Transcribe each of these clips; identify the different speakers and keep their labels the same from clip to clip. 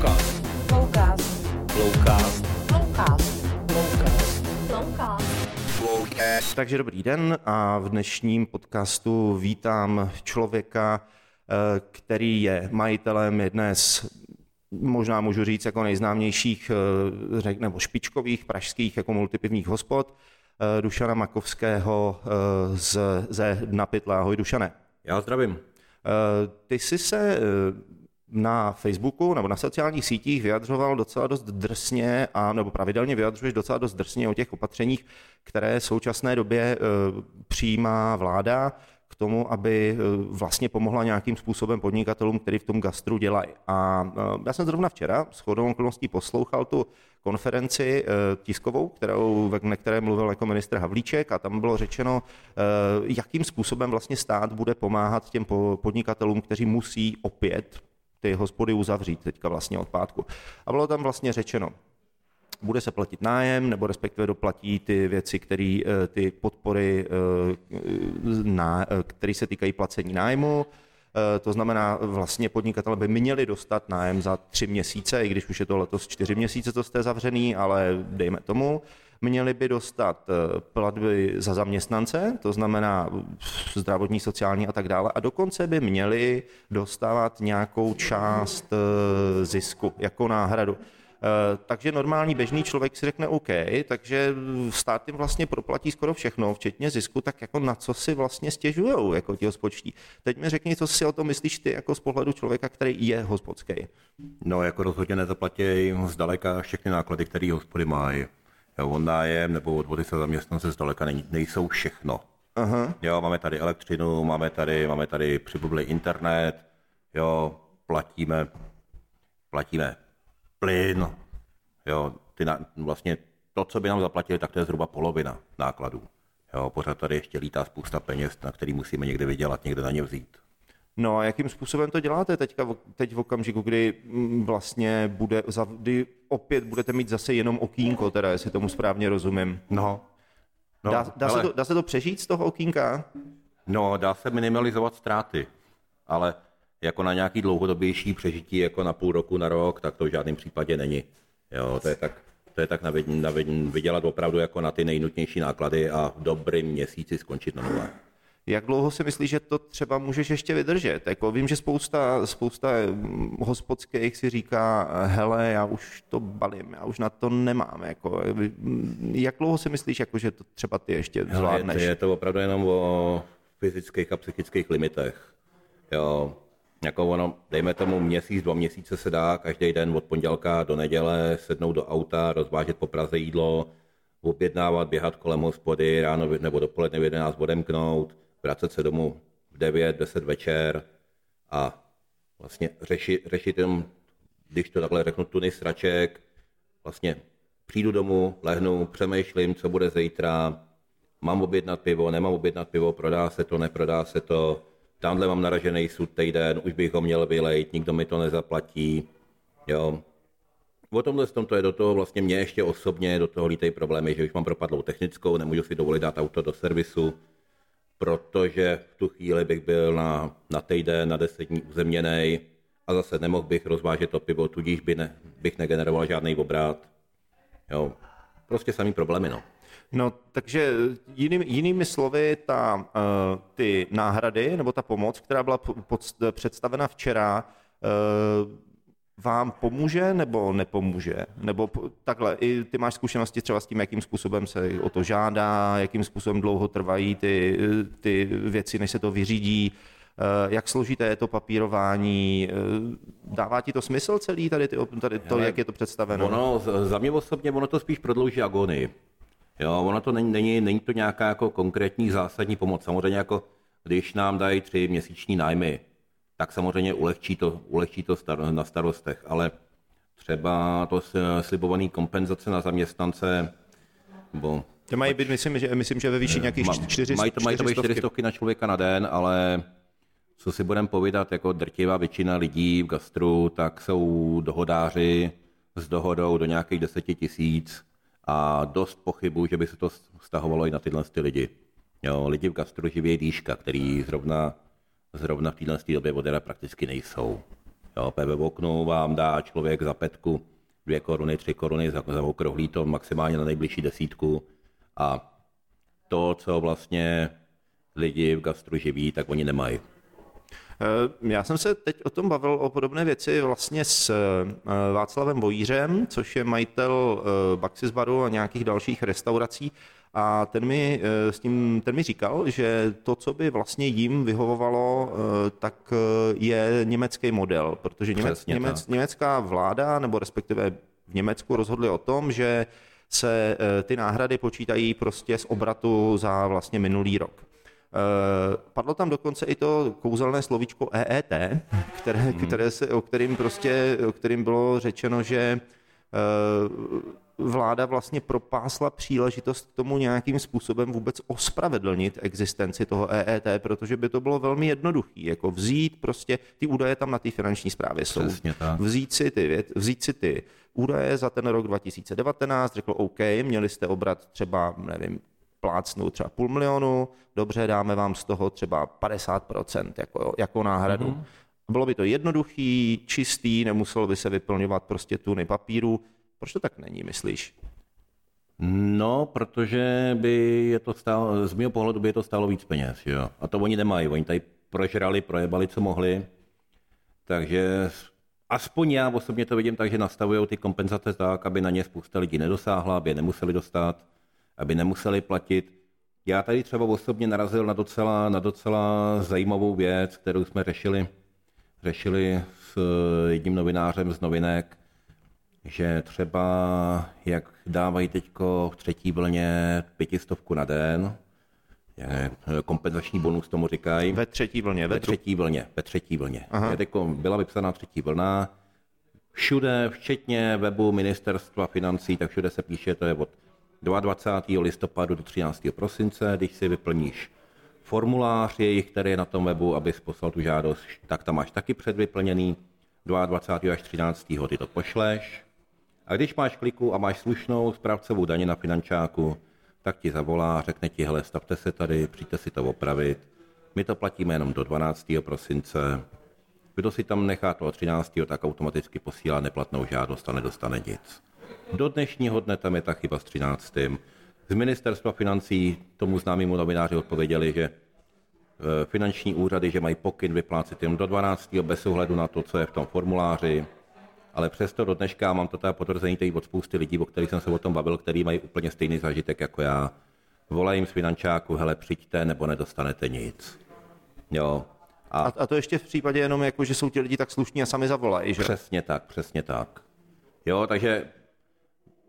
Speaker 1: Flowcast.
Speaker 2: Flowcast.
Speaker 1: Flowcast.
Speaker 2: Flowcast.
Speaker 1: Flowcast.
Speaker 2: Flowcast.
Speaker 3: Takže dobrý den a v dnešním podcastu vítám člověka, eh, který je majitelem jedné z možná můžu říct jako nejznámějších eh, nebo špičkových pražských jako multipivních hospod, eh, Dušana Makovského z, ze Dna. Ahoj Dušane.
Speaker 4: Já zdravím.
Speaker 3: Ty jsi se na Facebooku nebo na sociálních sítích vyjadřoval docela dost drsně, a, nebo pravidelně vyjadřuješ docela dost drsně o těch opatřeních, které v současné době e, přijímá vláda k tomu, aby e, vlastně pomohla nějakým způsobem podnikatelům, kteří v tom gastru dělají. A e, já jsem zrovna včera s chodou okolností poslouchal tu konferenci tiskovou, kterou, na které mluvil jako ministr Havlíček a tam bylo řečeno, jakým způsobem vlastně stát bude pomáhat těm podnikatelům, kteří musí opět ty hospody uzavřít teďka vlastně od pátku. A bylo tam vlastně řečeno, bude se platit nájem, nebo respektive doplatí ty věci, které eh, ty podpory, eh, eh, které se týkají placení nájmu, to znamená, vlastně podnikatele by měli dostat nájem za tři měsíce, i když už je to letos čtyři měsíce, co jste zavřený, ale dejme tomu měli by dostat eh, platby za zaměstnance, to znamená zdravotní, sociální a tak dále, a dokonce by měli dostávat nějakou část eh, zisku jako náhradu. Eh, takže normální běžný člověk si řekne OK, takže stát jim vlastně proplatí skoro všechno, včetně zisku, tak jako na co si vlastně stěžujou jako ti hospodští. Teď mi řekni, co si o tom myslíš ty jako z pohledu člověka, který je hospodský.
Speaker 4: No, jako rozhodně nezaplatí zdaleka všechny náklady, které hospody mají. Jo, nájem nebo odvody se zaměstnance zdaleka nejsou všechno. Aha. Jo, máme tady elektřinu, máme tady, máme tady přibublý internet, jo, platíme, platíme plyn, jo, ty na, vlastně to, co by nám zaplatili, tak to je zhruba polovina nákladů. Jo, pořád tady ještě lítá spousta peněz, na který musíme někde vydělat, někde na ně vzít.
Speaker 3: No a jakým způsobem to děláte teďka, teď v okamžiku, kdy mm, vlastně bude, kdy opět budete mít zase jenom okýnko, teda jestli tomu správně rozumím.
Speaker 4: No.
Speaker 3: no dá, dá, ale... se to, dá se to přežít z toho okýnka?
Speaker 4: No, dá se minimalizovat ztráty, ale jako na nějaký dlouhodobější přežití, jako na půl roku, na rok, tak to v žádném případě není. Jo, to je tak, to je tak na, na, vydělat opravdu jako na ty nejnutnější náklady a v dobrým měsíci skončit na nule.
Speaker 3: Jak dlouho si myslíš, že to třeba můžeš ještě vydržet? Jako vím, že spousta, spousta hm, hospodských si říká, hele, já už to balím, já už na to nemám. Jako, hm, jak dlouho si myslíš, jako, že to třeba ty ještě zvládneš?
Speaker 4: Hele, je, to opravdu jenom o fyzických a psychických limitech. Jo, jako ono, dejme tomu měsíc, dva měsíce se dá každý den od pondělka do neděle sednout do auta, rozvážet po Praze jídlo, objednávat, běhat kolem hospody, ráno nebo dopoledne v 11 odemknout, vracet se domů v 9, 10 večer a vlastně řešit, řešit jenom, když to takhle řeknu, tuny sraček, vlastně přijdu domů, lehnu, přemýšlím, co bude zítra, mám objednat pivo, nemám objednat pivo, prodá se to, neprodá se to, tamhle mám naražený sud týden, už bych ho měl vylejt, nikdo mi to nezaplatí, jo. O tomhle tom to je do toho vlastně mě ještě osobně, do toho lítej problémy, že už mám propadlou technickou, nemůžu si dovolit dát auto do servisu, protože v tu chvíli bych byl na, na týden, na deset dní uzemněný a zase nemohl bych rozvážet to pivo, tudíž by ne, bych negeneroval žádný obrat. Jo, prostě samý problémy, no.
Speaker 3: No, takže jinými, jinými slovy, ta, uh, ty náhrady nebo ta pomoc, která byla pod, představena včera, vám pomůže nebo nepomůže? Nebo takhle, i ty máš zkušenosti třeba s tím, jakým způsobem se o to žádá, jakým způsobem dlouho trvají ty, ty věci, než se to vyřídí, eh, jak složité je to papírování, eh, dává ti to smysl celý tady, ty, tady to, Hele, jak je to představeno?
Speaker 4: Ono, za mě osobně, ono to spíš prodlouží agonii. Jo, ono to není, není, není to nějaká jako konkrétní zásadní pomoc. Samozřejmě jako když nám dají tři měsíční nájmy, tak samozřejmě ulehčí to, ulehčí to star, na starostech, ale třeba to slibované kompenzace na zaměstnance,
Speaker 3: bo to mají být, myslím, že, myslím, že ve výši nějakých 400
Speaker 4: Mají to, mají to být 400 na člověka na den, ale co si budeme povídat, jako drtivá většina lidí v gastru, tak jsou dohodáři s dohodou do nějakých 10 tisíc a dost pochybu, že by se to stahovalo i na tyhle ty lidi. Jo, lidi v gastru živí dýška, který zrovna zrovna v téhle době vodera prakticky nejsou. Jo, ve oknu vám dá člověk za petku dvě koruny, tři koruny, za, za okrouhlí to maximálně na nejbližší desítku. A to, co vlastně lidi v gastru živí, tak oni nemají.
Speaker 3: Eh, Já jsem se teď o tom bavil o podobné věci vlastně s eh, Václavem Vojířem, což je majitel eh, Baxis baru a nějakých dalších restaurací. A ten mi, s tím, ten mi říkal, že to, co by vlastně jim vyhovovalo, tak je německý model, protože němec,
Speaker 4: Přesně
Speaker 3: němec,
Speaker 4: tak.
Speaker 3: německá vláda, nebo respektive v Německu rozhodli o tom, že se ty náhrady počítají prostě z obratu za vlastně minulý rok. Eh, Padlo tam dokonce i to kouzelné slovíčko EET, které, které se, o, kterým prostě, o kterým bylo řečeno, že eh, vláda vlastně propásla příležitost k tomu nějakým způsobem vůbec ospravedlnit existenci toho EET, protože by to bylo velmi jednoduché, jako vzít prostě, ty údaje tam na té finanční správě jsou,
Speaker 4: Přesně tak.
Speaker 3: vzít si, ty, vzít si ty údaje za ten rok 2019, řekl OK, měli jste obrat třeba, nevím, plácnou třeba půl milionu, dobře, dáme vám z toho třeba 50% jako, jako náhradu. Mm-hmm. Bylo by to jednoduchý, čistý, nemuselo by se vyplňovat prostě tuny papíru. Proč to tak není, myslíš?
Speaker 4: No, protože by je to stálo, z mého pohledu by je to stálo víc peněz, jo. A to oni nemají, oni tady prožrali, projebali, co mohli. Takže aspoň já osobně to vidím tak, že nastavují ty kompenzace tak, aby na ně spousta lidí nedosáhla, aby je nemuseli dostat, aby nemuseli platit. Já tady třeba osobně narazil na docela, na docela zajímavou věc, kterou jsme řešili, řešili s jedním novinářem z novinek, že třeba jak dávají teďko v třetí vlně pětistovku na den, je, kompenzační bonus tomu říkají,
Speaker 3: Ve třetí vlně, ve,
Speaker 4: ve třetí vlně, ve třetí vlně. Je teďko byla vypsaná třetí vlna, všude, včetně webu ministerstva financí, tak všude se píše, to je od 22. listopadu do 13. prosince, když si vyplníš formulář jejich, který je na tom webu, abys poslal tu žádost, tak tam máš taky předvyplněný. 22. až 13. ty to pošleš. A když máš kliku a máš slušnou správcovou daně na finančáku, tak ti zavolá, řekne ti, hele, stavte se tady, přijďte si to opravit. My to platíme jenom do 12. prosince. Kdo si tam nechá toho 13. tak automaticky posílá neplatnou žádost a nedostane nic. Do dnešního dne tam je ta chyba s 13. Z ministerstva financí tomu známému novináři odpověděli, že eh, finanční úřady, že mají pokyn vyplácet jen do 12. bez ohledu na to, co je v tom formuláři, ale přesto do dneška mám to teda potvrzení tady od spousty lidí, o kterých jsem se o tom bavil, který mají úplně stejný zážitek jako já. Volají jim z finančáku, hele, přijďte, nebo nedostanete nic. Jo. A,
Speaker 3: A, a to ještě v případě jenom, jako, že jsou ti lidi tak slušní a sami zavolají, že?
Speaker 4: Přesně tak, přesně tak. Jo, takže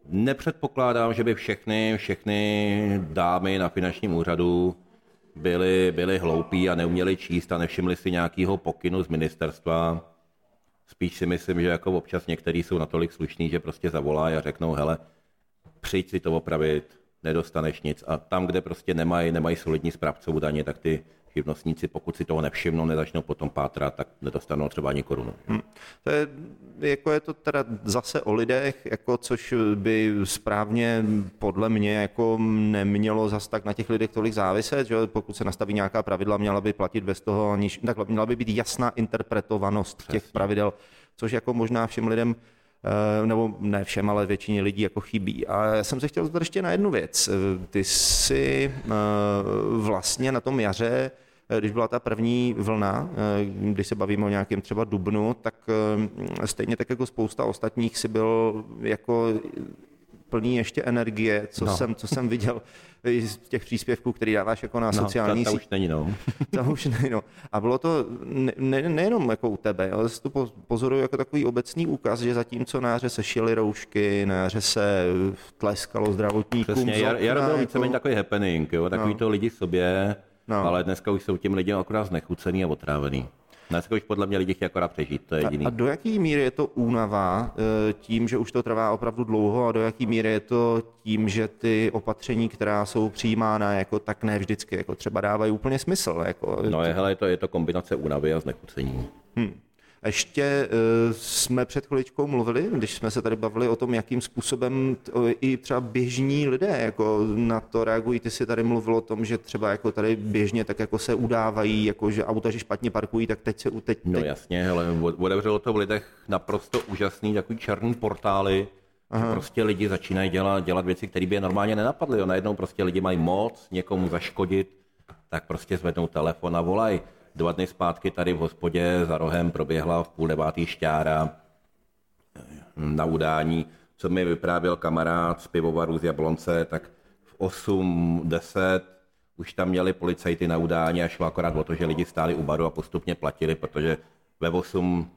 Speaker 4: nepředpokládám, že by všechny, všechny dámy na finančním úřadu byly, byly hloupí a neuměli číst a nevšimli si nějakého pokynu z ministerstva. Spíš si myslím, že jako občas některý jsou natolik slušní, že prostě zavolají a řeknou, hele, přijď si to opravit, nedostaneš nic. A tam, kde prostě nemají, nemají solidní správcovou daně, tak ty živnostníci, pokud si toho nevšimnou, nezačnou potom pátrat, tak nedostanou třeba ani korunu.
Speaker 3: Hm. To je, jako je to teda zase o lidech, jako což by správně podle mě jako nemělo zas tak na těch lidech tolik záviset, že pokud se nastaví nějaká pravidla, měla by platit bez toho, aniž, takhle, měla by být jasná interpretovanost Přesně. těch pravidel, což jako možná všem lidem nebo ne všem, ale většině lidí jako chybí. A já jsem se chtěl zeptat ještě na jednu věc. Ty jsi eh, vlastně na tom jaře eh, když byla ta první vlna, když se bavíme o nějakém třeba dubnu, tak stejně tak jako spousta ostatních si byl jako plný ještě energie, co, no. jsem, co jsem viděl z těch příspěvků, který dáváš jako na
Speaker 4: no,
Speaker 3: sociální
Speaker 4: ta, ta už není, no.
Speaker 3: to už není, no. A bylo to ne, ne, nejenom jako u tebe, ale to pozoruju jako takový obecný úkaz, že zatímco na jaře se šily roušky, na jaře se tleskalo zdravotníkům.
Speaker 4: Přesně, Jar byl
Speaker 3: jako...
Speaker 4: víceméně takový happening, jo, takový
Speaker 3: No.
Speaker 4: to lidi sobě,
Speaker 3: No.
Speaker 4: ale dneska už jsou těm lidem akorát znechucený a otrávený. Dneska už podle mě lidi chtějí akorát přežít, to je jediný.
Speaker 3: A, a do jaký míry je to únava eh, tím, že už to trvá opravdu dlouho a do jaký míry je to tím, že ty opatření, která jsou přijímána, jako tak ne vždycky, jako třeba dávají úplně smysl. Jako,
Speaker 4: No je, hele, je to, je to kombinace únavy a znechucení.
Speaker 3: Hm. Ještě eh, jsme před chviličkou mluvili, když jsme se tady bavili o tom, jakým způsobem i třeba běžní lidé jako na to reagují. Ty si tady mluvil o tom, že třeba jako tady běžně tak jako se udávají, jako že auta, že špatně parkují, tak teď se u- teď,
Speaker 4: No
Speaker 3: teď
Speaker 4: jasně, ale otevřelo to v lidech naprosto úžasný takový černý portály, Aha. že prostě lidi začínají dělat, dělat věci, které by je normálně nenapadly. Jo. Najednou prostě lidi mají moc někomu zaškodit, tak prostě zvednou telefon a volají. Dva dny zpátky tady v hospodě za rohem proběhla v půl devátý šťára na udání, co mi vyprávěl kamarád z pivovaru z Jablonce, tak v 8.10 už tam měli policajty na udání a šlo akorát o to, že lidi stáli u baru a postupně platili, protože ve 8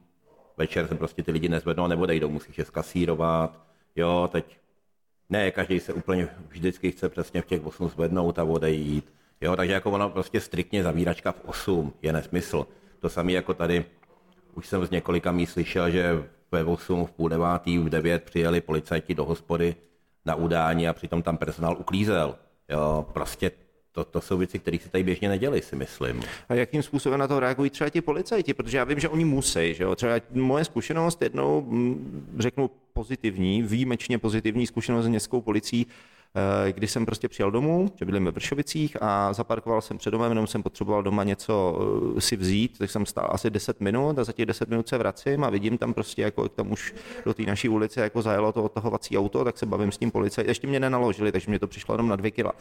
Speaker 4: večer se prostě ty lidi nezvednou a neodejdou, musíš je skasírovat, jo, teď ne, každý se úplně vždycky chce přesně v těch 8 zvednout a odejít, jo, takže jako ono prostě striktně zavíračka v 8 je nesmysl. To samé jako tady, už jsem z několika míst slyšel, že ve 8, v půl devátý, v 9 přijeli policajti do hospody na udání a přitom tam personál uklízel. Jo, prostě to, to jsou věci, které si tady běžně neděli, si myslím.
Speaker 3: A jakým způsobem na to reagují třeba ti policajti? Protože já vím, že oni musí. Že jo? Třeba moje zkušenost jednou, mm, řeknu pozitivní, výjimečně pozitivní zkušenost s městskou policií, eh, kdy jsem prostě přijel domů, že bydlím ve Vršovicích a zaparkoval jsem před domem, jenom jsem potřeboval doma něco eh, si vzít, tak jsem stál asi 10 minut a za těch 10 minut se vracím a vidím tam prostě, jako jak tam už do té naší ulice jako zajelo to odtahovací auto, tak se bavím s tím policajtem. Ještě mě nenaložili, takže mě to přišlo jenom na dvě kila.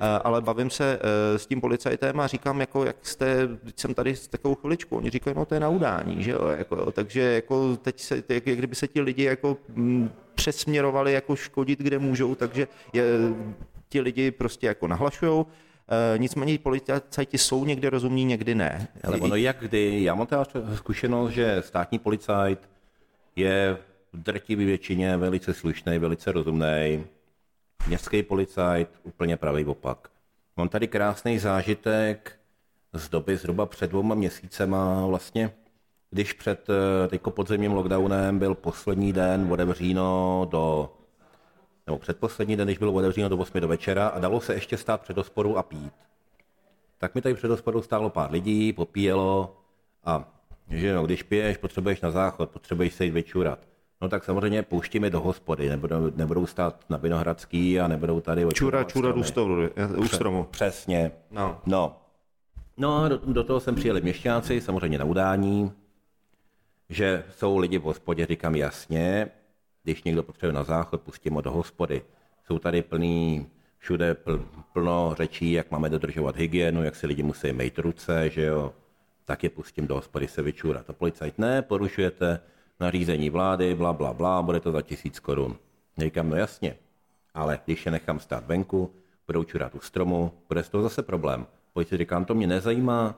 Speaker 3: Eh, Ale bavím se s tím policajtem a říkám, jako, jak jste, jsem tady s takovou chviličku. Oni říkají, no to je na udání, že jo, jako, takže jako teď se, jak, jak kdyby se ti lidi jako mm, přesměrovali jako škodit, kde můžou, takže je, ti lidi prostě jako nahlašujou. E, nicméně policajti jsou někde rozumní, někdy ne.
Speaker 4: Ale ono jak kdy, já mám teda zkušenost, že státní policajt je v drtivé většině velice slušný, velice rozumný. Městský policajt úplně pravý opak. Mám tady krásný zážitek z doby zhruba před dvouma měsícema vlastně, když před eh, teďko podzemním lockdownem byl poslední den otevříno do nebo předposlední den, když bylo otevřeno do 8 do večera a dalo se ještě stát před hospodou a pít. Tak mi tady před hospodou stálo pár lidí, popíjelo a že no, když piješ, potřebuješ na záchod, potřebuješ se jít vyčurat. No tak samozřejmě pouštíme do hospody, nebudou, nebudou stát na Vinohradský a nebudou tady...
Speaker 3: Čura, čura, u stromu, u stromu.
Speaker 4: Přesně.
Speaker 3: No.
Speaker 4: No. No a do, do toho sem přijeli měšťáci, samozřejmě na udání, že jsou lidi v hospodě, říkám jasně, když někdo potřebuje na záchod, pustím ho do hospody. Jsou tady plný, všude pl, plno řečí, jak máme dodržovat hygienu, jak si lidi musí mít ruce, že jo, tak je pustím do hospody se vyčůrat. A policajt ne, porušujete nařízení vlády, bla, bla, bla, bude to za tisíc korun. Říkám, no jasně, ale když je nechám stát venku, budou čurat u stromu, bude z toho zase problém. Policajt říkám, to mě nezajímá,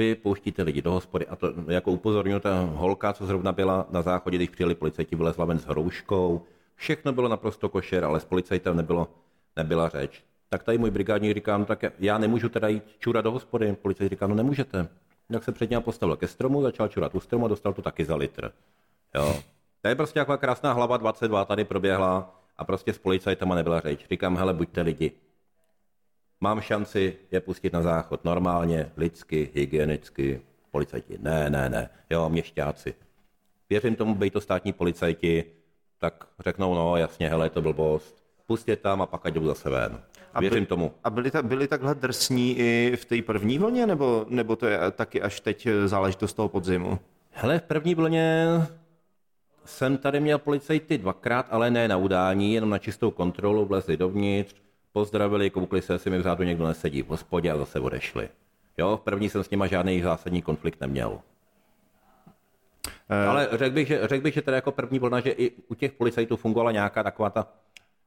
Speaker 4: vy pouštíte lidi do hospody a to jako upozorňuji, ta holka, co zrovna byla na záchodě, když přijeli policajti, vylezla ven s hrouškou, všechno bylo naprosto košer, ale s policajtem nebylo, nebyla řeč. Tak tady můj brigádník říká, no tak já nemůžu teda jít čurat do hospody. Policajt říká, no nemůžete. Tak se před něm postavil ke stromu, začal čurat u stromu a dostal to taky za litr. Jo. To je prostě taková krásná hlava 22 tady proběhla a prostě s policajtama nebyla řeč. Říkám, hele, buďte lidi. Mám šanci je pustit na záchod normálně, lidsky, hygienicky. Policajti, ne, ne, ne, jo, měšťáci. Věřím tomu, bej to státní policajti, tak řeknou, no jasně, hele, je to blbost. Pustě tam a pak ať jdou zase ven.
Speaker 3: A
Speaker 4: Věřím
Speaker 3: by-
Speaker 4: tomu.
Speaker 3: A byli, ta, byli takhle drsní i v té první vlně, nebo, nebo to je taky až teď záležitost toho podzimu?
Speaker 4: Hele, v první vlně jsem tady měl policajty dvakrát, ale ne na udání, jenom na čistou kontrolu, vlezli dovnitř, pozdravili, koukli se, jestli mi vzadu někdo nesedí v hospodě a zase odešli. Jo, v první jsem s nima žádný zásadní konflikt neměl. Ale řekl bych, že, řekl bych, že teda jako první vlna, že i u těch policajtů fungovala nějaká taková ta,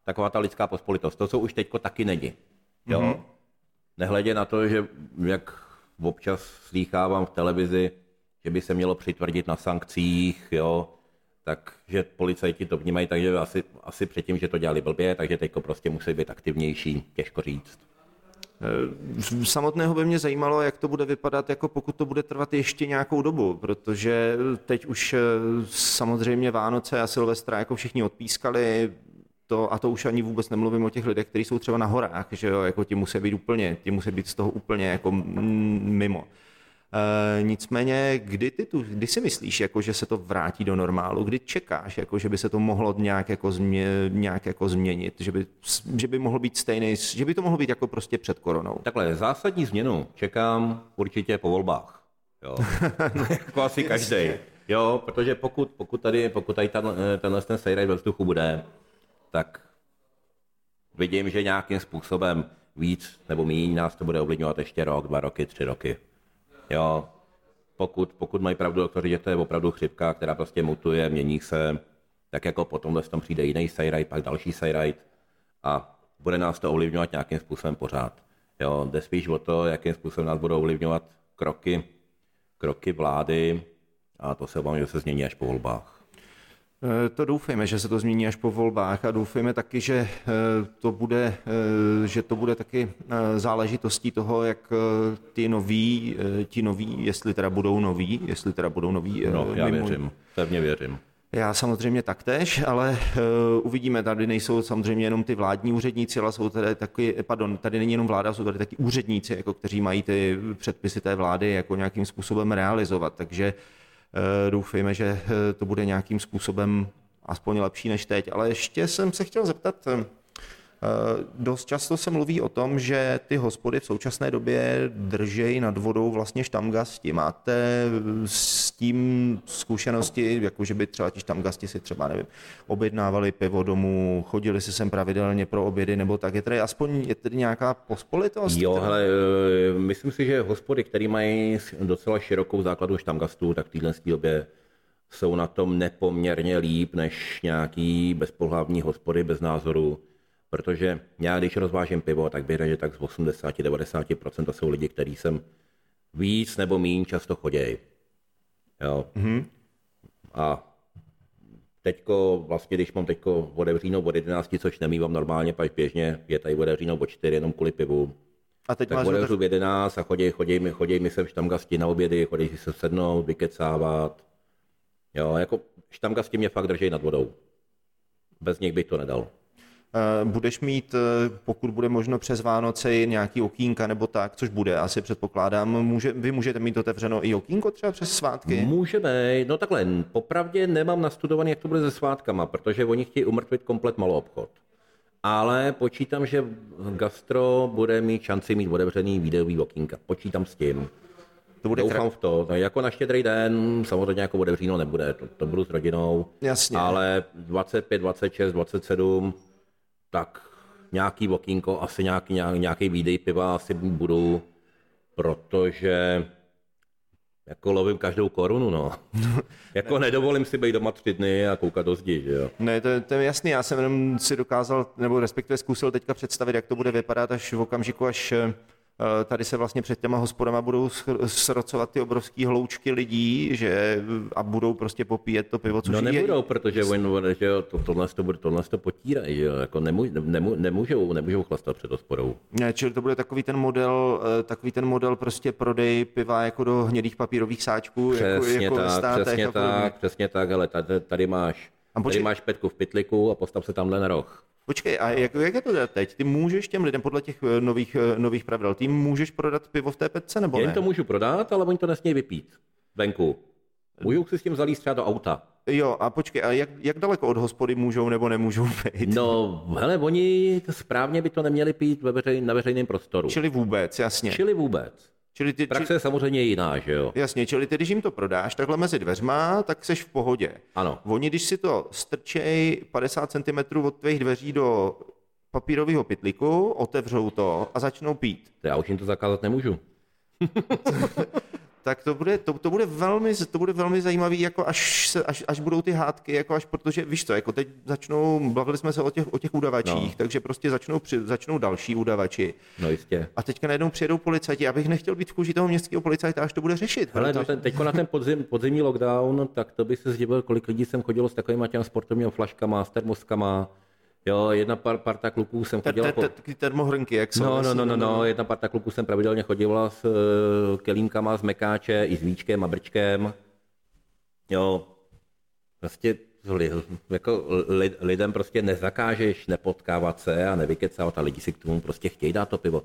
Speaker 4: taková ta lidská pospolitost. To, co už teďko taky není. Jo? Mm-hmm. Nehledě na to, že jak občas slýchávám v televizi, že by se mělo přitvrdit na sankcích, jo, takže policajti to vnímají, takže asi, asi předtím, že to dělali blbě, takže teďko prostě musí být aktivnější, těžko říct.
Speaker 3: Eh, Samotného by mě zajímalo, jak to bude vypadat, jako pokud to bude trvat ještě nějakou dobu, protože teď už eh, samozřejmě Vánoce a Silvestra jako všichni odpískali, to, a to už ani vůbec nemluvím o těch lidech, kteří jsou třeba na horách, že jo, jako ti musí být úplně, ti musí být z toho úplně jako mimo. E, nicméně, kdy, ty tu, kdy si myslíš, jako, že se to vrátí do normálu? Kdy čekáš, jako, že by se to mohlo nějak, jako, změ, nějak jako změnit? Že by, že by mohlo být stejný, že by to mohlo být jako prostě před koronou?
Speaker 4: Takhle, zásadní změnu čekám určitě po volbách. Jo. jako asi každý. Jo, protože pokud, pokud tady, pokud tady ten, tenhle ten sejraj ve vzduchu bude, tak vidím, že nějakým způsobem víc nebo méně nás to bude ovlivňovat ještě rok, dva roky, tři roky. Jo, pokud, pokud mají pravdu doktoři, že to je opravdu chřipka, která prostě mutuje, mění se, tak jako potom tam přijde jiný sajrajt, pak další sajrajt a bude nás to ovlivňovat nějakým způsobem pořád. Jo, jde spíš o to, jakým způsobem nás budou ovlivňovat kroky, kroky vlády a to se obávám, že se změní až po volbách.
Speaker 3: Eh, to doufejme, že se to změní až po volbách a doufejme taky, že eh, to bude, eh, že to bude taky záležitostí toho, jak ty noví, ti noví, jestli teda budou noví, jestli teda budou noví.
Speaker 4: No, já mimo... věřím, pevně věřím.
Speaker 3: Já samozřejmě taktéž, ale uh, uvidíme, tady nejsou samozřejmě jenom ty vládní úředníci, ale jsou tady taky, pardon, tady není jenom vláda, jsou tady taky úředníci, jako kteří mají ty předpisy té vlády jako nějakým způsobem realizovat, takže uh, doufejme, že eh, to bude nějakým způsobem aspoň lepší než teď. Ale ještě jsem se chtěl zeptat, eh, Dost často se mluví o tom, že ty hospody v současné době držejí nad vodou vlastně štamgasti. Máte s tím zkušenosti, jako že by třeba ti štamgasti si třeba, nevím, objednávali pivo domů, chodili si sem pravidelně pro obědy, nebo tak. Je tady aspoň je tady nějaká pospolitost?
Speaker 4: Jo, která... hele, myslím si, že hospody, které mají docela širokou základu štamgastů, tak v téhle době jsou na tom nepoměrně líp než nějaký bezpohlavní hospody bez názoru protože já, když rozvážím pivo, tak bych řekl, že tak z 80-90% to jsou lidi, kteří sem víc nebo méně často chodějí. Jo. Mm-hmm. A teďko, vlastně, když mám teďko otevříno od 11, což nemývám normálně, pak běžně je tady otevříno od 4 jenom kvůli pivu. A teď tak otevřu v 11 a chodí, chodí, mi, chodí mi sem štamgasti na obědy, chodí si se sednout, vykecávat. Jo, jako štamgasti mě fakt drží nad vodou. Bez nich bych to nedal.
Speaker 3: Eh, budeš mít, eh, pokud bude možno přes Vánoce, nějaký okýnka nebo tak, což bude, asi předpokládám. Může, vy můžete mít otevřeno i okýnko třeba přes svátky?
Speaker 4: Můžeme, no takhle, popravdě nemám nastudovaný, jak to bude se svátkama, protože oni chtějí umrtvit komplet malou obchod. Ale počítám, že gastro bude mít šanci mít otevřený videový okýnka. Počítám s tím. To bude Doufám v to. No, jako na štědrý den samozřejmě jako otevříno nebude, to, to budu s rodinou.
Speaker 3: Jasně.
Speaker 4: Ale 25, 26, 27 tak nějaký okýnko, asi nějaký, nějaký výdej piva asi budu, protože jako lovím každou korunu, no. jako nedovolím si být doma tři dny a koukat do zdi, že jo.
Speaker 3: Ne, to, to je jasný, já jsem jenom si dokázal, nebo respektive zkusil teďka představit, jak to bude vypadat až v okamžiku, až tady se vlastně před těma hospodama budou srocovat ty obrovské hloučky lidí, že a budou prostě popíjet to pivo, což
Speaker 4: No nebudou,
Speaker 3: je...
Speaker 4: protože oni, že jo, to, tohle, to, bude, tohle to potírají, že jo, jako nemů, nemů, nemůžou, nemůžou chlastat před hospodou.
Speaker 3: Ne, čili to bude takový ten model, eh, takový ten model prostě prodej piva jako do hnědých papírových sáčků,
Speaker 4: přesně
Speaker 3: jako,
Speaker 4: jako tak, státech přesně tak, přesně tak, ale tady, tady máš, tady máš petku v pytliku a postav se tamhle na roh.
Speaker 3: Počkej, a jak, jak je to teď? Ty můžeš těm lidem podle těch eh, nových, eh, nových pravidel, ty můžeš prodat pivo v té petce nebo
Speaker 4: Já
Speaker 3: jim
Speaker 4: to můžu prodat, ale oni to nesmějí vypít venku. Můžou si s tím zalíst třeba do auta.
Speaker 3: Jo, a počkej, a jak, jak daleko od hospody můžou nebo nemůžou být?
Speaker 4: No, hele, oni správně by to neměli pít ve veřej, na veřejném prostoru.
Speaker 3: Čili vůbec, jasně.
Speaker 4: Čili vůbec.
Speaker 3: Čili ty,
Speaker 4: Praxe či... je samozřejmě jiná, že jo?
Speaker 3: Jasně, čili ty, když jim to prodáš takhle mezi dveřma, tak seš v pohodě.
Speaker 4: Ano.
Speaker 3: Oni, když si to strčej 50 cm od tvých dveří do papírového pytliku, otevřou to a začnou pít.
Speaker 4: Já už jim to zakázat nemůžu.
Speaker 3: tak to bude, to, to, bude velmi, to bude velmi zajímavý, jako až, se, až, až, budou ty hádky, jako až protože, víš co, jako teď začnou, bavili jsme se o těch, o těch udavačích, no. takže prostě začnou, při, začnou další udavači.
Speaker 4: No jistě.
Speaker 3: A teďka najednou přijedou policajti, abych nechtěl být v kůži toho městského policajta, až to bude řešit.
Speaker 4: Ale protože... na ten, teďko na ten podzim, podzimní lockdown, tak to by se zdivil, kolik lidí jsem chodilo s takovými těmi sportovními flaškama, s termoskama, Jo, jedna par, parta kluků jsem chodila...
Speaker 3: Po... Ty termohrnky, jak jsou?
Speaker 4: No, no, no, no, no, jedna parta kluků jsem pravidelně chodila s uh, kelímkama z mekáče i s víčkem a brčkem. Jo, prostě jako lid, lidem prostě nezakážeš nepotkávat se a nevykecávat a lidi si k tomu prostě chtějí dát to pivo.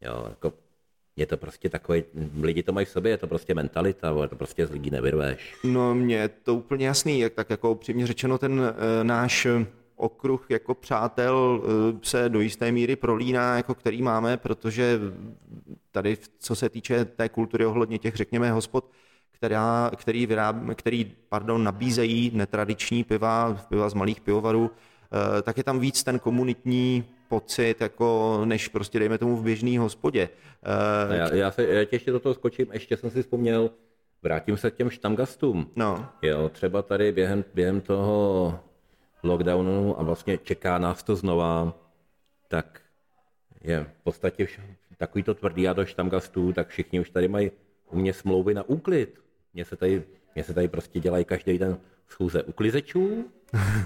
Speaker 4: Jo, jako je to prostě takový, lidi to mají v sobě, je to prostě mentalita, vole, to prostě z lidí nevyrveš.
Speaker 3: No mně je to úplně jasný, jak tak jako upřímně řečeno ten e, náš okruh jako přátel e, se do jisté míry prolíná, jako který máme, protože tady, co se týče té kultury ohledně těch, řekněme, hospod, která, který, vyráb, který pardon, nabízejí netradiční piva, piva z malých pivovarů, e, tak je tam víc ten komunitní pocit, jako než prostě dejme tomu v běžný hospodě.
Speaker 4: Uh, já, já, se, já tě ještě do toho skočím, ještě jsem si vzpomněl, vrátím se k těm štamgastům.
Speaker 3: No.
Speaker 4: Jo, třeba tady během, během toho lockdownu a vlastně čeká nás to znova, tak je v podstatě takový to tvrdý a do štamgastů, tak všichni už tady mají u mě smlouvy na úklid. Mně se tady, mě se tady prostě dělají každý den schůze uklizečů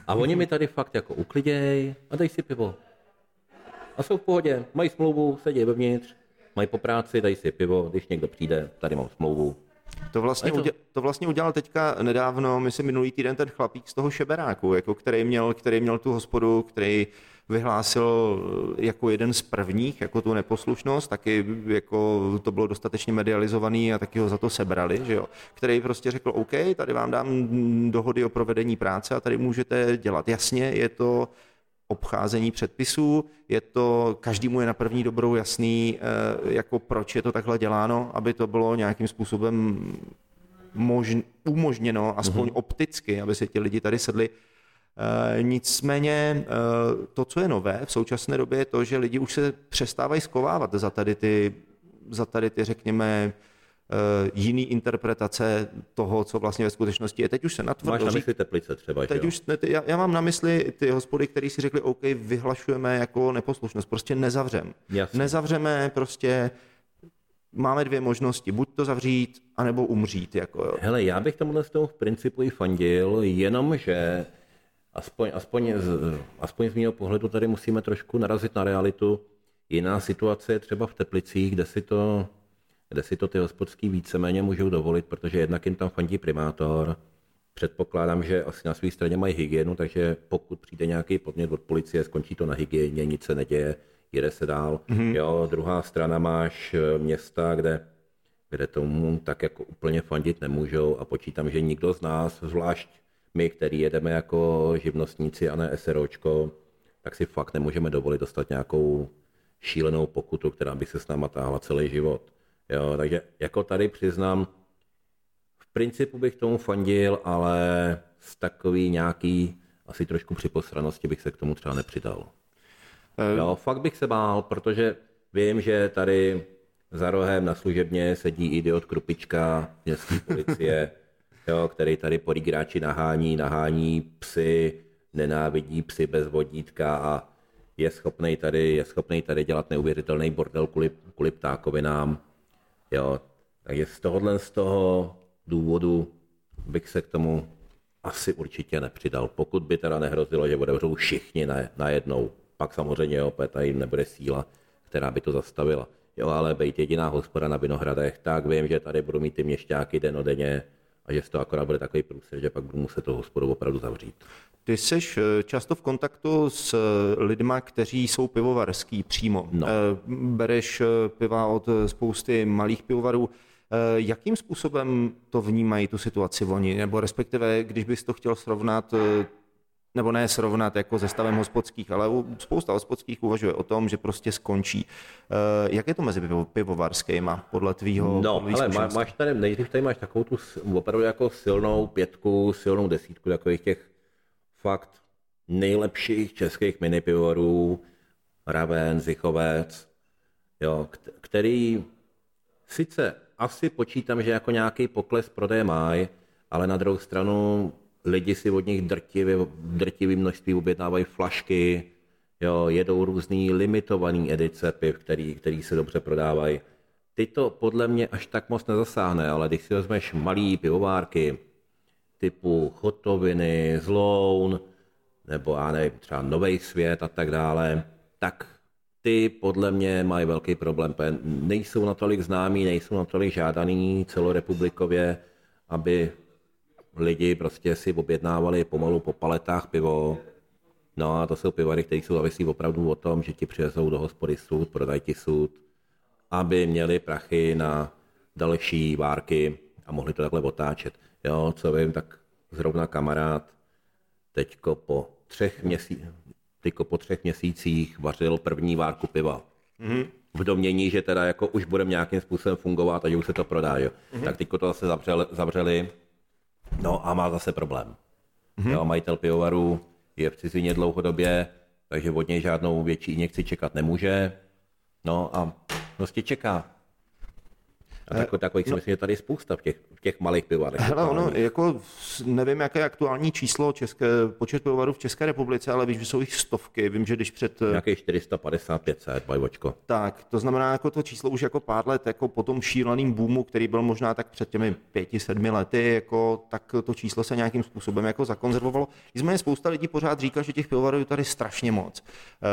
Speaker 4: a oni mi tady fakt jako ukliděj a dej si pivo a jsou v pohodě, mají smlouvu, sedí vevnitř, mají po práci, dají si pivo, když někdo přijde, tady mám smlouvu.
Speaker 3: To vlastně, to... Udělal, to vlastně udělal teďka nedávno, myslím minulý týden ten chlapík z toho šeberáku, jako který, měl, který měl tu hospodu, který vyhlásil jako jeden z prvních, jako tu neposlušnost, taky jako to bylo dostatečně medializovaný a taky ho za to sebrali, že jo, který prostě řekl, OK, tady vám dám dohody o provedení práce a tady můžete dělat. Jasně, je to obcházení předpisů, je to, každému je na první dobrou jasný, eh, jako proč je to takhle děláno, aby to bylo nějakým způsobem možn, umožněno, aspoň mm-hmm. opticky, aby se ti lidi tady sedli. E, nicméně e, to, co je nové v současné době, je to, že lidi už se přestávají skovávat za tady ty, za tady ty řekněme, Eh, jiný interpretace toho, co vlastně ve skutečnosti je. Teď už se natvrdo...
Speaker 4: Máš na mysli teplice třeba,
Speaker 3: Teď už, ne, já, já, mám na mysli ty hospody, které si řekli, OK, vyhlašujeme jako neposlušnost, prostě nezavřem.
Speaker 4: Jasně.
Speaker 3: Nezavřeme, prostě máme dvě možnosti, buď to zavřít, anebo umřít. Jako, jo.
Speaker 4: Hele, já bych tomu z toho v principu i fandil, jenom že aspoň, aspoň, z, aspoň z mého pohledu tady musíme trošku narazit na realitu. Jiná situace je třeba v Teplicích, kde si to kde si to ty hospodský víceméně můžou dovolit, protože jednak jim tam fandí primátor, Předpokládám, že asi na své straně mají hygienu, takže pokud přijde nějaký podnět od policie, skončí to na hygieně, nic se neděje, jede se dál. Mm-hmm. Jo, druhá strana máš eh, města, kde, kde tomu tak jako úplně fandit nemůžou a počítám, že nikdo z nás, zvlášť my, který jedeme jako živnostníci a ne SROčko, tak si fakt nemůžeme dovolit dostat nějakou šílenou pokutu, která by se s náma táhla celý život. Jo, takže jako tady přiznám, v principu bych tomu fandil, ale z takový nějaký asi trošku připosranosti bych se k tomu třeba nepřidal. Um. Jo, fakt bych se bál, protože vím, že tady za rohem na služebně sedí idiot Krupička městské policie, jo, který tady po hráči nahání, nahání psy, nenávidí psy bez vodítka a je schopný tady, je schopný tady dělat neuvěřitelný bordel kvůli, kvůli ptákovinám. Jo, takže z tohohle z toho důvodu bych se k tomu asi určitě nepřidal, pokud by teda nehrozilo, že otevřou všichni najednou. Pak samozřejmě opět tady nebude síla, která by to zastavila. Jo, ale být jediná hospoda na Vinohradech, tak vím, že tady budu mít ty měšťáky den o denně a že z toho akorát bude takový průser, že pak budu muset tu hospodu opravdu zavřít.
Speaker 3: Ty jsi eh, často v kontaktu s eh, lidma, kteří jsou pivovarský přímo.
Speaker 4: No.
Speaker 3: Eh, bereš piva od spousty malých pivovarů. Jakým způsobem to vnímají tu situaci oni? Nebo respektive, když bys to chtěl srovnat, nebo ne srovnat jako se stavem hospodských, ale spousta hospodských uvažuje o tom, že prostě skončí. Jak je to mezi pivovarskýma podle tvýho
Speaker 4: No, ale má, máš tady, nejdřív tady máš takovou tu opravdu jako silnou pětku, silnou desítku takových těch fakt nejlepších českých minipivorů, Raven, Zichovec, jo, který sice asi počítám, že jako nějaký pokles prodeje mají, ale na druhou stranu lidi si od nich drtivě, drtivý množství objednávají flašky, jo, jedou různý limitovaný edice piv, který, který se dobře prodávají. Ty to podle mě až tak moc nezasáhne, ale když si vezmeš malý pivovárky, typu Chotoviny, Zloun, nebo já nevím, třeba Nový svět a tak dále, tak ty podle mě mají velký problém. Nejsou natolik známí, nejsou natolik žádaný celorepublikově, aby lidi prostě si objednávali pomalu po paletách pivo. No a to jsou pivary, které jsou závislí opravdu o tom, že ti přivezou do hospody sud, prodají ti sud aby měli prachy na další várky a mohli to takhle otáčet. Jo, co vím, tak zrovna kamarád teďko po třech, měsí, teďko po třech měsících vařil první várku piva. Mm-hmm. V domění, že teda jako už budeme nějakým způsobem fungovat a že už se to prodá. Jo. Mm-hmm. Tak teďko to zase zavřeli, zavřeli, no a má zase problém. Mm-hmm. Jo, majitel pivovaru je v cizině dlouhodobě, takže od něj žádnou větší injekci čekat nemůže. No a prostě čeká. A tako, takových si
Speaker 3: no.
Speaker 4: myslím, že tady je spousta v těch, těch malých pivovarech.
Speaker 3: Hele, ono, jako nevím, jaké je aktuální číslo české, počet pivovarů v České republice, ale víš, že jsou jich stovky. Vím, že když před
Speaker 4: Nějakých 450, 500, bajvočko.
Speaker 3: Tak, to znamená, jako to číslo už jako pár let, jako po tom šíleným boomu, který byl možná tak před těmi pěti, sedmi lety, jako, tak to číslo se nějakým způsobem jako zakonzervovalo. Nicméně spousta lidí pořád říká, že těch pivovarů je tady strašně moc. Eh,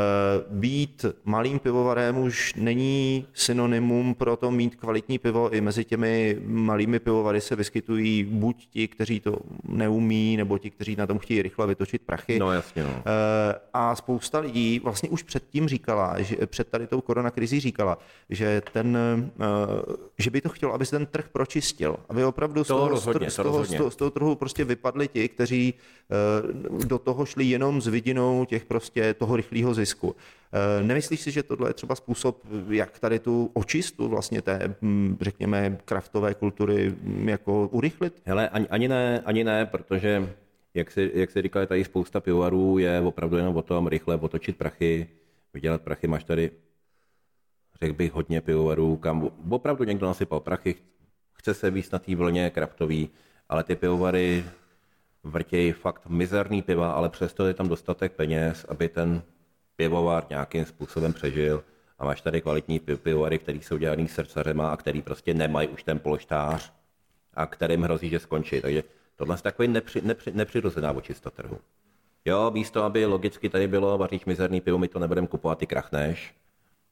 Speaker 3: Být malým pivovarem už není synonymum pro to mít kvalitní pivo. I mezi těmi malými pivovary se vyskytují buď ti, kteří to neumí, nebo ti, kteří na tom chtějí rychle vytočit prachy.
Speaker 4: No jasně, no.
Speaker 3: Eh, A spousta lidí vlastně už předtím říkala, že před tady tou koronakrizí říkala, že, ten, eh, že by to chtělo, aby se ten trh pročistil, aby opravdu z
Speaker 4: To
Speaker 3: toho,
Speaker 4: rozhodně,
Speaker 3: z
Speaker 4: to
Speaker 3: toho, z toho, z toho trhu prostě vypadli ti, kteří eh, do toho šli jenom s vidinou těch prostě toho rychlého zisku. Eh, Nemyslíš si, že tohle je třeba způsob, jak tady tu očistu vlastně té, hm, řekněme, kraftové kultury hm, jako urychlit?
Speaker 4: Hele, ani, ani ne, ani ne, protože, jak si, jak říkal, je tady spousta pivovarů, je opravdu jenom o tom rychle otočit prachy, vydělat prachy. Máš tady, řekl bych, hodně pivovarů, kam opravdu někdo nasypal prachy, chce se víc na té vlně kraftový, ale ty pivovary vrtějí fakt mizerný piva, ale přesto je tam dostatek peněz, aby ten pivovar nějakým způsobem přežil. A máš tady kvalitní pi- pivovary, který jsou dělaný srdcařema a který prostě nemají už ten polštář a kterým hrozí, že skončí. Takže tohle je takový nepři, nepři, nepřirozená očista trhu. Jo, místo, aby logicky tady bylo, vaříš mizerný pivo, my to nebudeme kupovat, ty krachneš,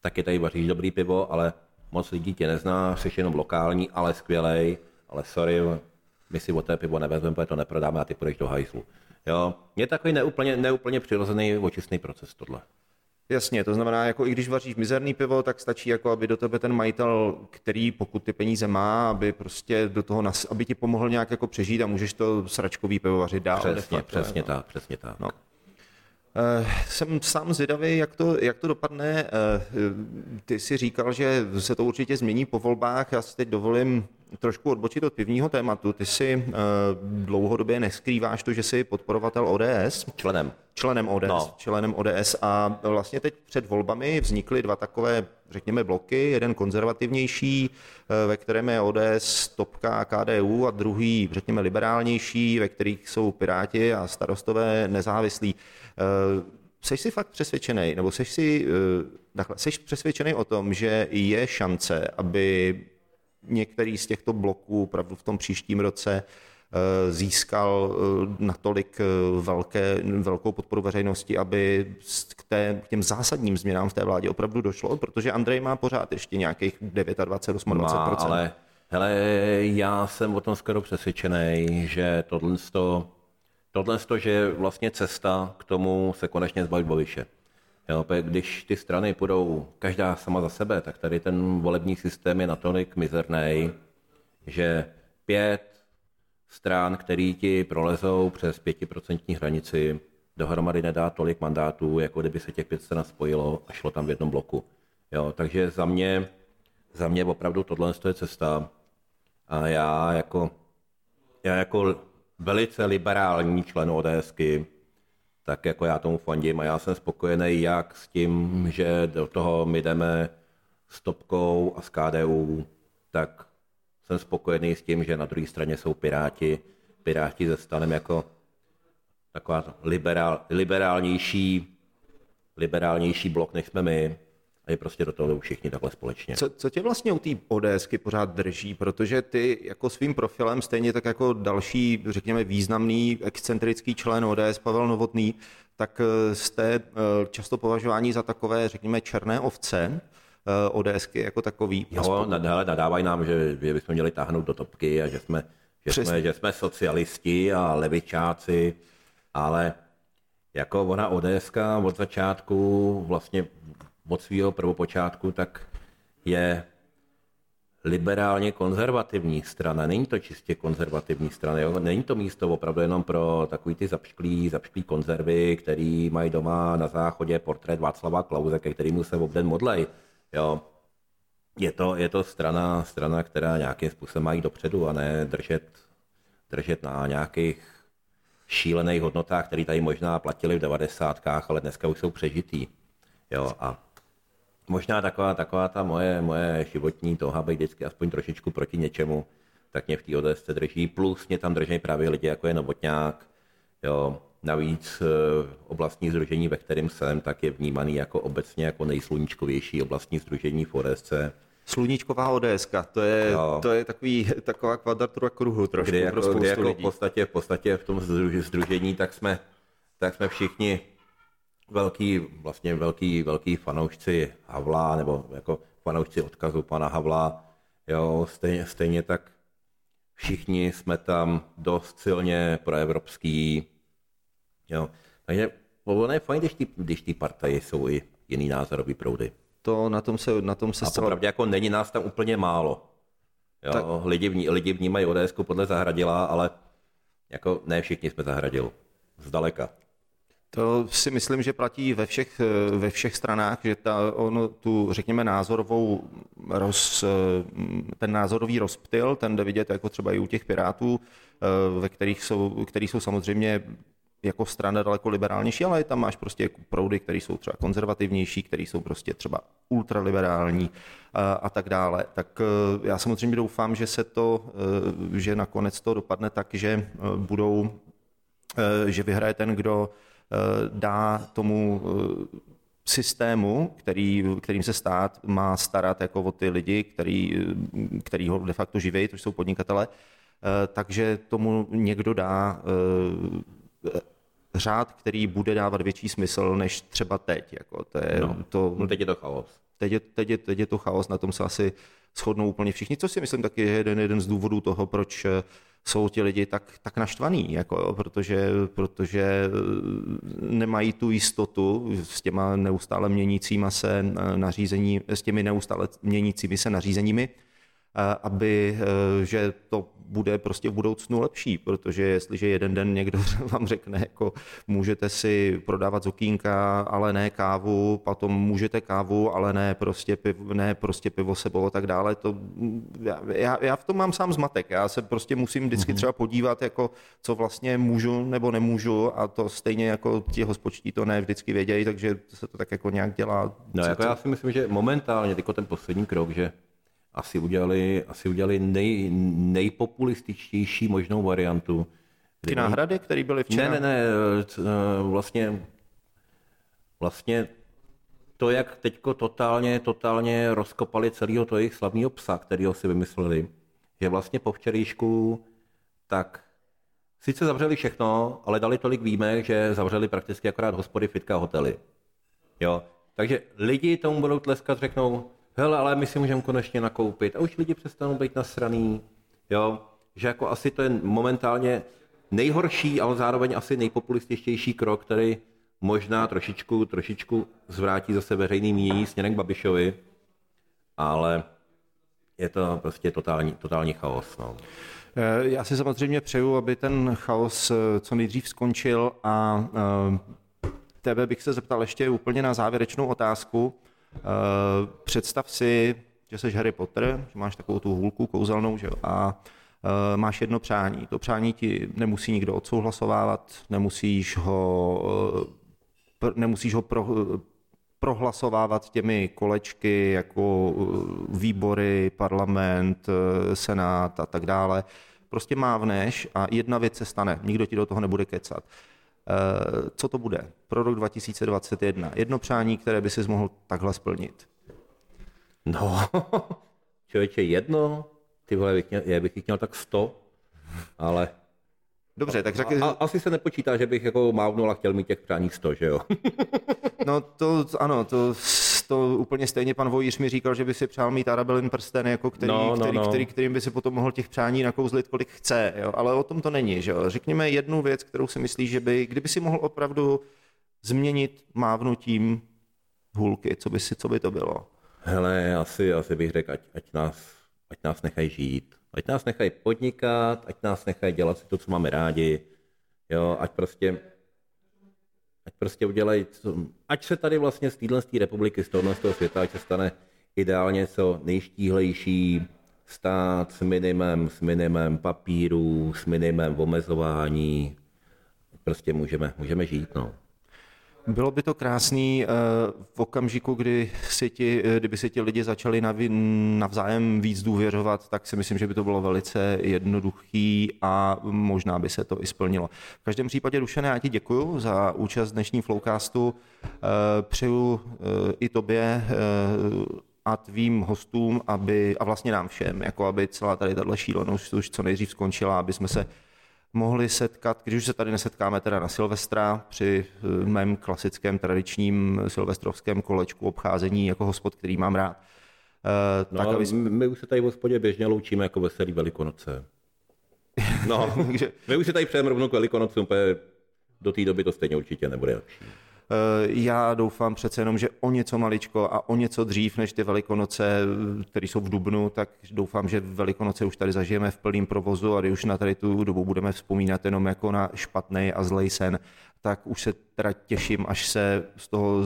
Speaker 4: taky tady vaříš dobrý pivo, ale moc lidí tě nezná, jsi jenom lokální, ale skvělej, ale sorry, my si o té pivo nevezmeme, protože to neprodáme a ty půjdeš do hajzlu. Jo, je takový neúplně, neúplně přirozený očistný proces tohle.
Speaker 3: Jasně, to znamená, jako i když vaříš mizerný pivo, tak stačí, jako aby do tebe ten majitel, který pokud ty peníze má, aby prostě do toho, nas, aby ti pomohl nějak jako přežít a můžeš to sračkový pivo vařit dál.
Speaker 4: Přesně,
Speaker 3: facto,
Speaker 4: přesně
Speaker 3: no.
Speaker 4: tak, přesně tak.
Speaker 3: No. Eh, Jsem sám zvědavý, jak to, jak to dopadne. Eh, Ty si říkal, že se to určitě změní po volbách. Já si teď dovolím trošku odbočit od pivního tématu. Ty si eh, dlouhodobě neskrýváš to, že jsi podporovatel ODS.
Speaker 4: Členem.
Speaker 3: Členem ODS, no. Členem ODS a vlastně teď před volbami vznikly dva takové, řekněme, bloky, jeden konzervativnější, eh, ve kterém je ODS, Topka a KDU a druhý, řekněme, liberálnější, ve kterých jsou Piráti a starostové nezávislí. Seš si fakt přesvědčený, nebo seš si, eh, takhle, seš přesvědčený o tom, že je šance, aby některý z těchto bloků opravdu v tom příštím roce eh, získal eh, natolik eh, velké, velkou podporu veřejnosti, aby k, té, k těm zásadním změnám v té vládě opravdu došlo, protože Andrej má pořád ještě nějakých 29, 28
Speaker 4: Má, ale hele, já jsem o tom skoro přesvědčený, že tohle, tohle, že je vlastně cesta k tomu se konečně zbavit Babiše. Jo, když ty strany půjdou každá sama za sebe, tak tady ten volební systém je natolik mizerný, že pět stran, který ti prolezou přes pětiprocentní hranici, dohromady nedá tolik mandátů, jako kdyby se těch pět stran spojilo a šlo tam v jednom bloku. Jo, takže za mě, za mě opravdu tohle je cesta. A já jako, já jako velice liberální člen ODSky, tak jako já tomu fandím a já jsem spokojený jak s tím, že do toho my jdeme s Topkou a s KDU, tak jsem spokojený s tím, že na druhé straně jsou Piráti, Piráti ze stanem jako taková liberál, liberálnější, liberálnější blok, než jsme my. A je prostě do toho jdou všichni takhle společně.
Speaker 3: Co, co tě vlastně u té ODSky pořád drží? Protože ty jako svým profilem, stejně tak jako další, řekněme, významný excentrický člen ODS Pavel Novotný, tak eh, jste eh, často považováni za takové, řekněme, černé ovce eh, ODSky jako takový.
Speaker 4: Jo, hele, nadávají nám, že, že bychom měli táhnout do topky a že jsme, že
Speaker 3: Přesně.
Speaker 4: jsme, že jsme socialisti a levičáci, ale jako ona ODSka od začátku, vlastně od svého prvopočátku, tak je liberálně konzervativní strana. Není to čistě konzervativní strana, jo? není to místo opravdu jenom pro takový ty zapšklý, zapšklý konzervy, který mají doma na záchodě portrét Václava Klauze, ke kterému se obden modlej. Jo? Je to, je to strana, strana, která nějakým způsobem mají dopředu a ne držet, držet na nějakých šílených hodnotách, které tady možná platili v devadesátkách, ale dneska už jsou přežitý. Jo, a možná taková, taková ta moje, moje životní touha být vždycky aspoň trošičku proti něčemu, tak mě v té ODS drží. Plus mě tam drží právě lidi, jako je Novotňák. Jo. Navíc eh, oblastní združení, ve kterém jsem, tak je vnímaný jako obecně jako nejsluníčkovější oblastní združení v ODS.
Speaker 3: Sluníčková ODS, to je, to je takový, taková kvadratura kruhu trošku
Speaker 4: Kdy
Speaker 3: pro
Speaker 4: jako,
Speaker 3: spoustu
Speaker 4: kdy jako v,
Speaker 3: lidí.
Speaker 4: podstatě, v podstatě v tom združ- združení tak jsme, tak jsme všichni velký, vlastně velký, velký fanoušci Havla, nebo jako fanoušci odkazu pana Havla. Jo, stejně, stejně tak všichni jsme tam dost silně proevropský. Jo. Takže ono je fajn, když ty, když ty partaje jsou i jiný názorový proudy.
Speaker 3: To na tom se, na tom se
Speaker 4: A
Speaker 3: zcela
Speaker 4: popravdě jako není nás tam úplně málo. Jo,
Speaker 3: Tak-
Speaker 4: tak. lidi, vní, lidi vnímají ODS podle Zahradila, ale jako ne všichni jsme Zahradil. Zdaleka.
Speaker 3: To si myslím, že platí ve všech, eh, ve všech stranách, že ta, ono, tu, řekněme, názorovou roz, eh, ten názorový rozptyl, ten jde vidět jako třeba i u těch pirátů, eh, ve kterých jsou, který jsou samozřejmě jako strana daleko liberálnější, ale tam máš prostě proudy, které jsou třeba konzervativnější, které jsou prostě třeba ultraliberální a, a tak dále. Tak já samozřejmě doufám, že se to, že nakonec to dopadne tak, že budou že vyhraje ten, kdo dá tomu eh, systému, který, kterým se stát má starat jako o ty lidi, který, eh, který ho de facto živí, to jsou podnikatele, eh, takže tomu někdo dá eh, řád, který bude dávat větší smysl než třeba teď. Jako to je,
Speaker 4: No.
Speaker 3: to,
Speaker 4: No teď je to chaos.
Speaker 3: Teď, je, teď, je, teď je to chaos, na tom se asi shodnou úplně všichni, co si myslím taky je jeden, jeden z důvodů toho, proč eh, jsou ti lidi tak, tak naštvaný, jako protože, protože eh, nemají tu jistotu s těma neustále měnícíma se eh, nařízení, s těmi neustále měnícími se nařízeními, aby, eh, že to bude prostě v budoucnu lepší, protože jestliže jeden den někdo vám řekne, jako můžete si prodávat z okýnka, ale ne kávu, potom můžete kávu, ale ne prostě pivo, ne prostě pivo sebou a tak dále, to já, já, v tom mám sám zmatek, já se prostě musím vždycky třeba podívat, jako co vlastně můžu nebo nemůžu a to stejně jako ti hospočtí to ne vždycky vědějí, takže se to tak jako nějak dělá.
Speaker 4: No jako já si myslím, že momentálně tyko ten poslední krok, že asi udělali, asi udělali nej, nejpopulističtější možnou variantu.
Speaker 3: Ty náhrady, které byly včera?
Speaker 4: Ne, ne, ne, eh, vlastně, vlastně to, jak teďko totálně, totálně rozkopali celého toho jejich slavného psa, kterýho si vymysleli, že vlastně po včerejšku tak sice zavřeli všechno, ale dali tolik výjimek, že zavřeli prakticky akorát hospody, fitka, hotely. Jo, takže lidi tomu budou tleskat, řeknou, hele, ale my si můžeme konečně nakoupit. A už lidi přestanou být nasraný, jo, že jako asi to je momentálně nejhorší, ale zároveň asi nejpopulističtější krok, který možná trošičku, trošičku zvrátí zase veřejný mínění směrem k Babišovi, ale je to prostě totální, totální chaos. No.
Speaker 3: Eh, Já si samozřejmě přeju, aby ten chaos eh, co nejdřív skončil a eh, tebe bych se zeptal ještě úplně na závěrečnou otázku. Eh, Představ si, že jsi Harry Potter, že máš takovou tu hůlku kouzelnou, že a eh, máš jedno přání. To přání ti nemusí nikdo odsouhlasovávat, nemusíš ho, eh, nemusíš ho pro, prohlasovávat těmi kolečky jako výbory, parlament, senát a tak dále. Prostě mávneš a jedna věc se stane, nikdo ti do toho nebude kecat. Eh, Co to bude pro rok 2021? Jedno přání, které by si mohl takhle splnit.
Speaker 4: No, člověče, jedno, ty vole, bych měl, já bych jich měl tak sto, ale
Speaker 3: Dobře, tak řekni,
Speaker 4: a, asi se nepočítá, že bych jako mávnul a chtěl mít těch přání sto, že jo?
Speaker 3: no to ano, to, to úplně stejně pan Vojíř mi říkal, že by si přál mít Arabelin prsten, jako který,
Speaker 4: No, no,
Speaker 3: který,
Speaker 4: no.
Speaker 3: který, kterým by si potom mohl těch přání nakouzlit, kolik chce, jo? ale o tom to není. Že jo? Řekněme jednu věc, kterou si myslíš, že by, kdyby si mohl opravdu změnit mávnutím hůlky, co by, si, co by to bylo?
Speaker 4: Hele, asi, asi bych řekl, ať, ať nás, ať ať nás nechají žít, ať nás nechají podnikat, ať nás nechají dělat si to, co máme rádi, jo, ať prostě ať prostě udělají, co, ať se tady vlastně z téhle republiky, z tohohle z toho světa, ať se stane ideálně co nejštíhlejší stát s minimem, s minimem papíru, s minimem omezování. Prostě můžeme, můžeme žít, no.
Speaker 3: Bylo by to krásný eh, v okamžiku, kdy si ti, eh, kdyby si ti lidi začali navzájem víc důvěřovat, tak si myslím, že by to bylo velice jednoduchý a možná by se to i splnilo. V každém případě, Dušené, já ti děkuji za účast dnešní Flowcastu. Eh, přeju i tobě a tvým hostům, aby, a vlastně nám všem, jako aby celá tady tato šílenost už co nejdřív skončila, aby jsme se mohli setkat, když už se tady nesetkáme teda na Silvestra, při eh, mém klasickém tradičním silvestrovském kolečku obcházení jako hospod, který mám rád.
Speaker 4: Uh, no, tak, aby... My už se tady v hospodě běžně loučíme jako veselý velikonoce. No, my už se tady přejeme rovnou k velikonocům, do té doby to stejně určitě nebude lepší.
Speaker 3: Eh, já doufám přece jenom, že o něco maličko a o něco dřív než ty velikonoce, které jsou v Dubnu, tak doufám, že velikonoce už tady zažijeme v plném provozu a když už na tady tu dobu budeme vzpomínat jenom jako na špatný a zlej sen, tak už se teda těším, až se z toho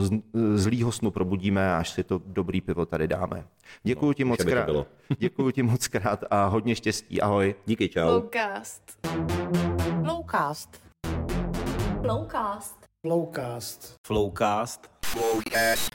Speaker 3: zlýho snu probudíme a až si to dobrý pivo tady dáme. Děkuji no, ti moc krát. Děkuji ti moc krát a hodně štěstí. Ahoj.
Speaker 4: Díky, čau.
Speaker 1: Flowcast.
Speaker 2: Flowcast.
Speaker 1: Flowcast.
Speaker 5: Flowcast.
Speaker 1: Flowcast.
Speaker 2: Flowcast.